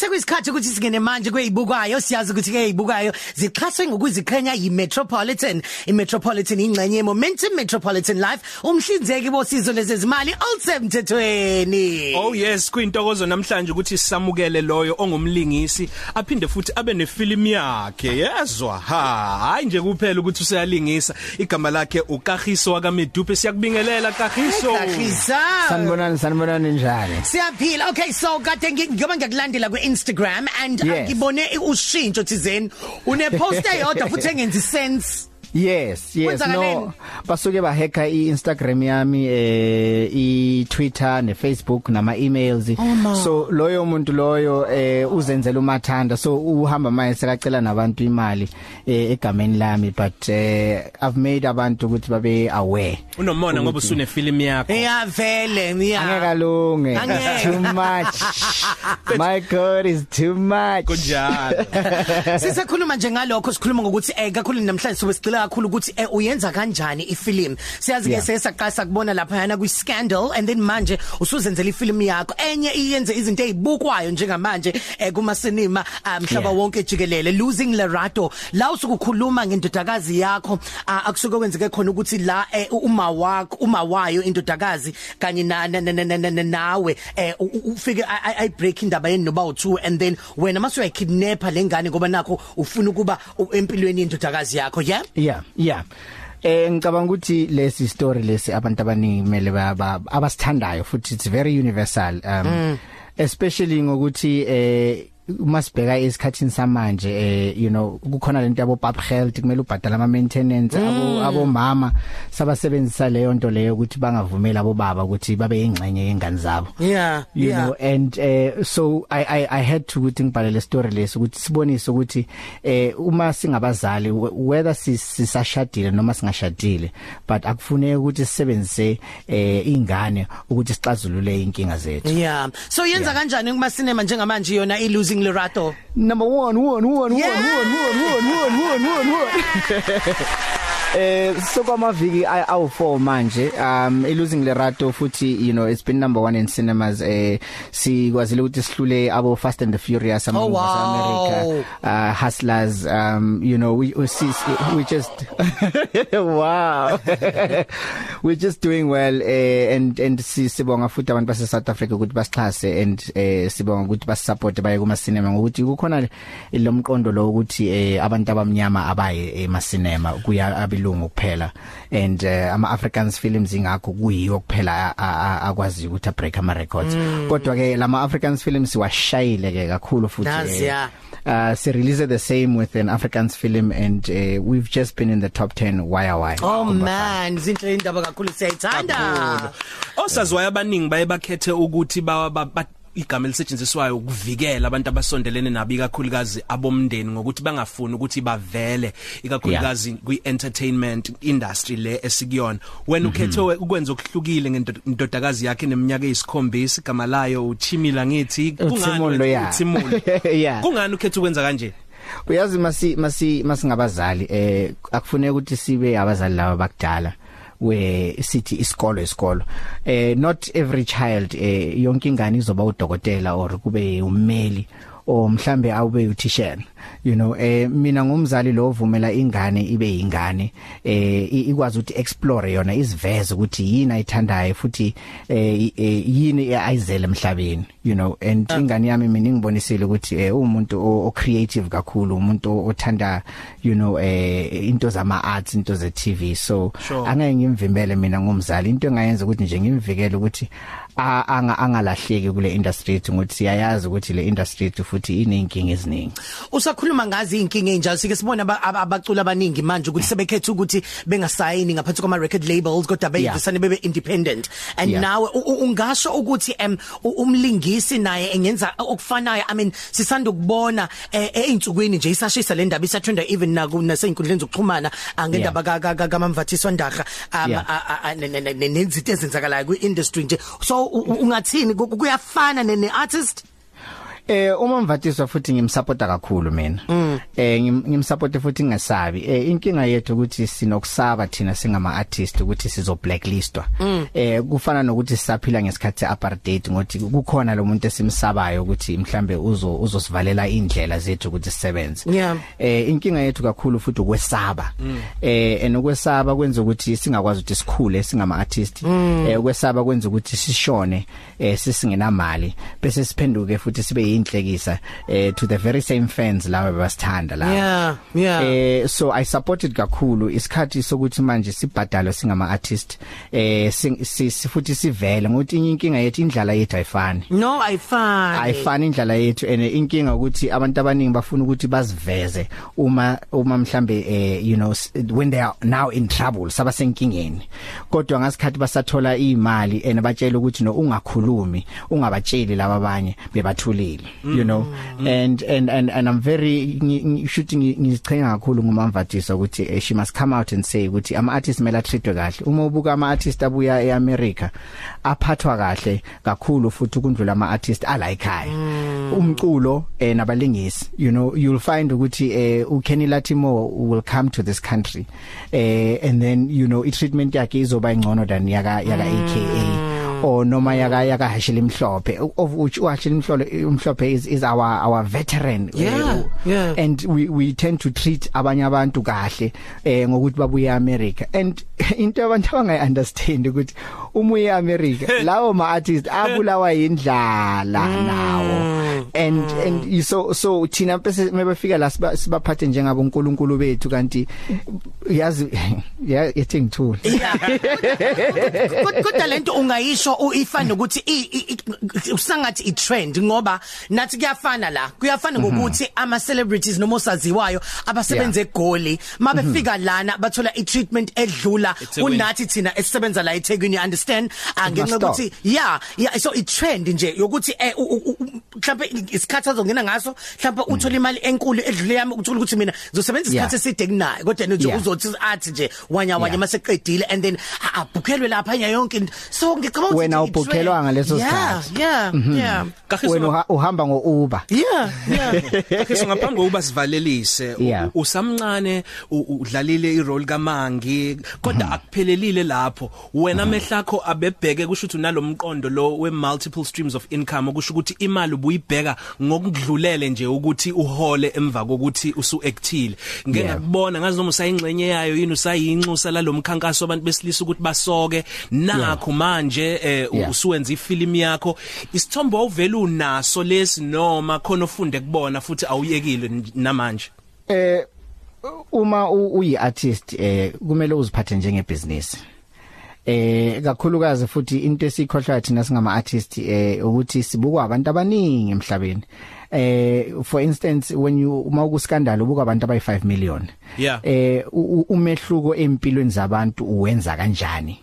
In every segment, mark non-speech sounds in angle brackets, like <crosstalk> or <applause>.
sekuyisikhathi ukuthi singene manje kwezibukayo siyazi ukuthi ke izibukayo zixhaswe ngokuziqhenya yiMetropolitan. iMetropolitan ingxenye yeMomentum Metropolitan Life. Umhlinzeki bosizo lezezimali osemthethweni Oh yes kuyintokozo namhlanje ukuthi sisamukele loyo ongumlingisi aphinde futhi abe nefilm yakhe. Yezwa ha hayi nje kuphela ukuthi useyalingisa. Igama lakhe uKagiso wakaMedupe. Siyakubingelela Kagiso. Kakhisa Sanibonani sanibonani njani? Siyaphila. Okay so kade ngiyoba ngiyakulandela ku-Instagram and uh, Yes. ngibone ushintsho thizeni une poster yodwa futhi <laughs> engenzi sense Yes yes. Kwenzakaleni? no basuke ba hacka iInstagram yami eh iTwitter neFacebook nama emails so loyo muntu loyo eh uzenzela umathanda so uhamba manje sekacela nabantu imali eh egameni lami but eh I've made abantu ukuthi babe aware. Unomona ngoba usune film yakho. Yeah vele angeke yeah alunge Angeke. too much. <laughs> My god is too much. Kunjalo. <laughs> Sisekhuluma nje ngalokho sikhuluma ngokuthi eh kakhulu namhlanje sobe sigcila kakhulu ukuthi eh, uyenza kanjani ifilm. Siyazi ke Yeah. sesaqasa kubona lapha yana kwi scandal and then manje usuzenzela ifilm yakho. Enye iyenze izinto ezibukwayo njengamanje eh, kuma cinema ah, mhlaba Yeah. wonke jikelele Losing Lerato. La usukukhuluma ngendodakazi yakho ah, akusuke kwenzeke khona ukuthi la eh, uma wakho uma wayo indodakazi kanye na na- na- na- na- na- nawe eh, u- u- ufike ay ay- break indaba yeni noba u2 and then wena mase uyakidnapper lengane ngoba nakho ufuna ukuba u- empilweni yendodakazi yakho yeah Yeah, yeah. Eh ngicabanga ukuthi lesi story lesi abantu abaningi kumele ba- ba- abasithandayo futhi it's very universal um mm. especially ngokuthi eh uma sibheka esikhathini samanje eh you know kukhona lento yabo pub health kumele ubhadala ama maintenance abo abo mama sabasebenzisa leyo nto leyo ukuthi bangavumeli abo baba ukuthi babe ingxenye yengane zabo. Yeah you yeah. know and uh, so I I I had to ukuthi ngibhale le story lesi ukuthi sibonise ukuthi eh uma singabazali wh- whether sis- sisashadile noma singashadile but akufuneki ukuthi sisebenzise eh ingane ukuthi sixazulule inkinga zethu. Yeah. So yenza kanjani kuma cinema njengamanje yona i Losing Lerato number 1 1 1 1 Yeah. 1 1 1 1 1 Eh so kwamaviki ay- awu 4 manje um elosing lerato futhi you know it's been number 1 in cinemas eh sikwazile ukuthi sihlule abo Fast and the Furious ama Oh, movies wow. America uh hustlers um you know we we, see, we just <laughs> wow <laughs> we're just doing well eh and and si- sibonga futhi abantu base South Africa ukuthi basixhase and eh sibonga ukuthi basisupport baye kuma cinema ngokuthi kukhona lo mqondo lo ukuthi eh abantu abamnyama abaye ema cinema kuya abilungu kuphela. And uh, ama Africans films ingakho kuyiyo kuphela a- a- a- akwazi ukuthi a break ama records kodwa ke lama Africans films washayile ke kakhulu futhi Nazi, eh, yeah. uh se release the same with an Africans film and uh, we've just been in the top 10 why why? Oh man izinhle indaba kakhulu siyayithanda. Osazwayo abaningi baye bakhethe ukuthi ba ba- ba- igama elisetshenziswayo ukuvikela abantu abasondelene nabi kakhulukazi abomndeni ngokuthi bangafuni ukuthi bavele ikakhulukazi kwi entertainment industry le esikuyona wena ukhethe ukwenza okuhlukile ngendodakazi yakhe neminyaka eyisikhombisa igama layo uchimila ngithi Utsimulo, yeah. <laughs> Utsimulo. <laughs> Yeah. kungani ukhethe ukwenza kanje uyazi masi masi masingabazali eh akufuneka ukuthi sibe abazali laba bakudala we sithi isikolo isikolo. Eh not every child eh yonke ingane izoba udokotela or kube ummeli o mhlambe awube uthishela you know eh mina ngumzali lo ovumela ingane ibe ingane eh ikwazi ukuthi explore yona iziveze ukuthi yini ayithandayo futhi eh eh, yini ayizele emhlabeni you know. And ingane yami mina ngibonisile ukuthi eh umuntu o creative kakhulu umuntu othanda you know eh into zama arts into ze TV so angeke ngimvimbele mina ngumzali. Into engayenza ukuthi nje ngimvikele ukuthi angalahleki kule industry ethi ngokuthi siyayazi ukuthi le industry ethu futhi inenkinga eziningi usakhuluma ngazi inkinga enjalo sike sibona aba- aba- abacula abaningi manje ukuthi sebekhetha ukuthi bengasayini ngaphansi kwama record labels kodwa beyivusane bebe independent and Yeah. nawe u- u- ungasho ukuthi em u- umlingisi naye engenza okufanayo i mean sisanda ukubona einsukwini nje isashisa le ndaba isatrenda even naku nasey'inkundleni zokuxhumana angendaba ka ka- ka- kamamvathiswa ndaga um, Yeah. a- a- a- ne- ne- ne- nezinto ezenzakalayo kwi industry nje so u- u- ungathini? Ku- kuyafana ne ne artist Eh uma mvatiswa futhi ngimsupporta kakhulu mina. Eh ngim- ngimsupporta futhi ngingasabi. Eh inkinga yethu ukuthi sinokusaba thina singama artist ukuthi sizo blacklistwa. Eh kufana nokuthi sisaphila ngesikhathi apartheid ngothi kukhona lo muntu esimsabayo ukuthi mhlambe uzo uzosivalela indlela zethu ukuthi sisebenze. Eh inkinga yethu kakhulu futhi ukwesaba. Eh enokwesaba kwenza ukuthi singakwazi ukuthi sikhule singama artist. Eh ukwesaba kwenza ukuthi sishone eh sisingenamali bese siphenduke futhi sibe yinhlekisa eh to the very same fans lawe basithanda la. Yeah, yeah. Eh so I supported kakhulu isikhathi sokuthi manje sibhadalwe singama artist eh si- si- si- futhi sivele ngokuthi inkinga yethu indlala yethu ayifani. No ayifani. ayifani indlela yethu ene inkinga ukuthi abantu abaningi bafuna ukuthi baziveze uma uma mhlambe eh you know when they are now in trouble sabasenkingeni kodwa ngasikhathi basathola imali ene batshela ukuthi no ungakhulumi ungabatsheli laba abanye bebathulile you know. And and and and I'm very ngi- ngi- shooting ngichenga kakhulu ngumamvathisa ukuthi eh, she must come out and say ukuthi ama artists mela treatwe kahle. Uma ubuka ama artists abuya eAmerica aphathwa kahle kakhulu futhi ukundlula ama artists ala ekhaya umculo eh nabalingisi you know you'll find ukuthi eh uKenny Latimo will come to this country eh and then you know i treatment yakhe izoba ingcono than yaka yaka AKA or noma yaka yaka Hashile Mhlophe. Of which uHashile Mhlophe umhlophe is is our our veteran Yeah, eh, yeah. and we we tend to treat abanye abantu kahle eh ngokuthi babuye eAmerica. And <laughs> into abantu abangayi understand ukuthi uma uye eAmerica <laughs> lawo ma artists abulawa indlala nawo. And and you so so thina bese mebefika la siba- sibaphathe njengabo uNkulunkulu bethu kanti yazi <laughs> ya ethi ngithule. Kod- kodwa lento ungayisho u- ifana ukuthi i- i- i- usangathi i trend ngoba nathi kuyafana la. Kuyafana ngokuthi ama celebrities noma osaziwayo abasebenza egoli mabefika lana bathola i treatment edlula eThekwini. unathi thina esisebenza la eThekwini you understand angenxa must ukuthi yeah yeah so i trend nje yokuthi eh u- u- u- mhlawumbe isikhathi azongena ngaso mhlawumbe uthola imali enkulu edlule yami ukuthola ukuthi mina ngizosebenza Yeah. isikhathi eside kunaye kodwa nje Yeah. uzothi athi nje wanya wanya Yeah. maseqedile and then abhukhelwe lapha nya yonke into so ngicabanga ukuthi Wena i- ubhukhelwa trend. ngaleso Yeah, sikhathi. yeah yeah Kagiso wena uha- uhamba ngo Uber yeah yeah <laughs> Kagiso ngaphambi kokuba sivalelise u- Yeah. u- usamncane u- udlalile irole kaMangi kodwa akuphelelile lapho wena mehlakho abebheke kusho ukuthi unalomqondo lo we multiple streams of income okusho ukuthi imali ubuyibheka ngokudlulele nje ukuthi uhole emva kokuthi usu actile ngeke Yeah. ngakubona ngazi noma usayingxenye yayo yini usayinxusa lalomkhankaso abantu besilisa ukuthi basoke nakho manje eh, Yeah. usuwenza ifilimu yakho isithombe awuvela unaso lesi noma khona ufunde kubona futhi awuyekile n- namanje eh uma u- uyi artist eh kumele uziphathe njenge business eh kakhulukazi futhi into esikhohlwa thina singama artist eh ukuthi sibukwa abantu abaningi emhlabeni. Eh for instance when you uma ukuscandal ubuka abantu abayi 5 million. Yeah. eh umehluko empilweni zabantu uwenza kanjani?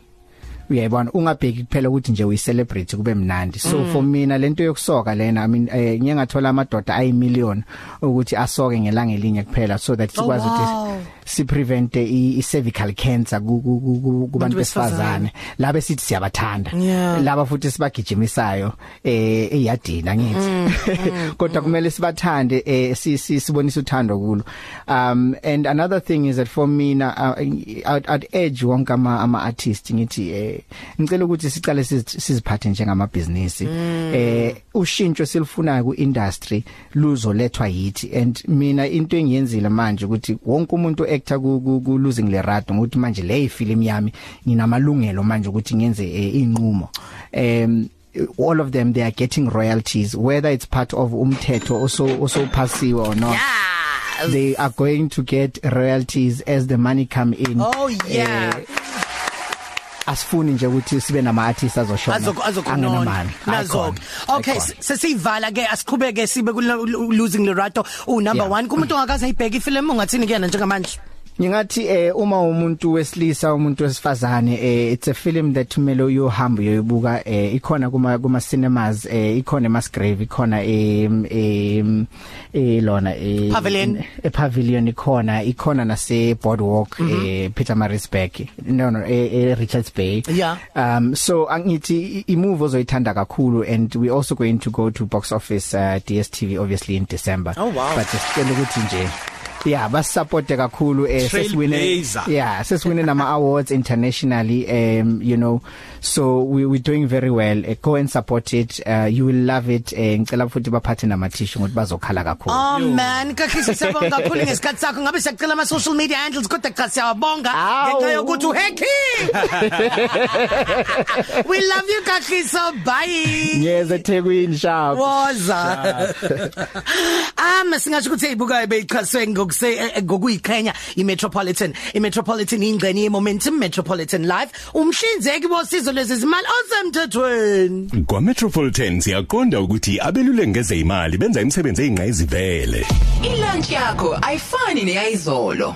Uyayibona? Ungabheki kuphela ukuthi nje uyi celebrity kube mnandi. So for mina lento yokusoka lena i mean eh ngiye ngathola amadoda ayi million ukuthi asoke ngelanga elinye kuphela so that sikwazi wow. ukuthi si prevent i i cervical cancer ku- ku- ku- ku- kubantu besifazane. besifazane. Laba sithi siyabathanda. Yeah. laba futhi sibagijimisayo eh eyadina ngithi <laughs> kodwa kumele sibathande eh si- si- sibonisa uthando kulo. Um and another thing is that for mina uh, I'd, I'd edge wonke ama ama artists ngithi eh ngicela ukuthi sicale sizi- siziphathe njengama business eh ushintsho silifunayo ku industry luzolethwa yithi and mina into engiyenzile manje ukuthi wonke umuntu actor ku losing le rado ngokuthi manje le ifilm yami nginamalungelo manje ukuthi ngenze eh, inqumo um all of them they are getting royalties whether it's part of umthetho also also passive or not. Yeah they are going to get royalties as the money come in. Oh yeah. Eh, asifuni nje ukuthi sibe nama artists azoshona azok azokunona angenamali. nazok Ayikhona, okay ayikhona. sesivala ke asiqhubeke sibe ku losing lerato u number Yeah. 1 kumuntu ongakaze ayibheka ifilm ungathini kuyena njengamanje Ngingathi eh uma umuntu wesilisa umuntu wesifazane eh it's a film that kumele uyohamba uyoyibuka eh ikhona kuma kuma cinemas eh ikhona eMasgrave ikhona em eh lona eh Pavilion. e pavilion ikhona ikhona nase boardwalk Mhm. eh Pietermaritzburg no no e, e Richards Bay Yeah. um so angithi i move ozoyithanda kakhulu and we also going to go to box office uh, DStv obviously in December Oh, wow. but sicela ukuthi nje yeah basupporte kakhulu eh sesiwine yeah sesiwine nama awards internationally um you know so we we doing very well uh, go and support it uh, you will love it eh, ngicela futhi baphathe nama tissue ukuthi bazokhala kakhulu Oh man, kakhisi siyabonga kakhulu ngesikhathi sakho. Ngabe siyacela ama social media handles kodwa cha siyabonga ngenxa yokuthi uheki. <laughs> We love you kakhiso. Bye. ngiyeza eThekwini sharp Woza. Um singasho ukuthi ibuka beyichaswe ngokuse eh, ngokuyiqhenya iMetropolitan. iMetropolitan ingxenye yeMomentum Metropolitan Live. Umhlinzeki wosizo lwezimali osemthethweni. Kwa Metropolitan siyaqonda ukuthi abelule ngeze imali benza imisebenzi eyingqayizivele. Ilunch yakho ayifani neyizolo.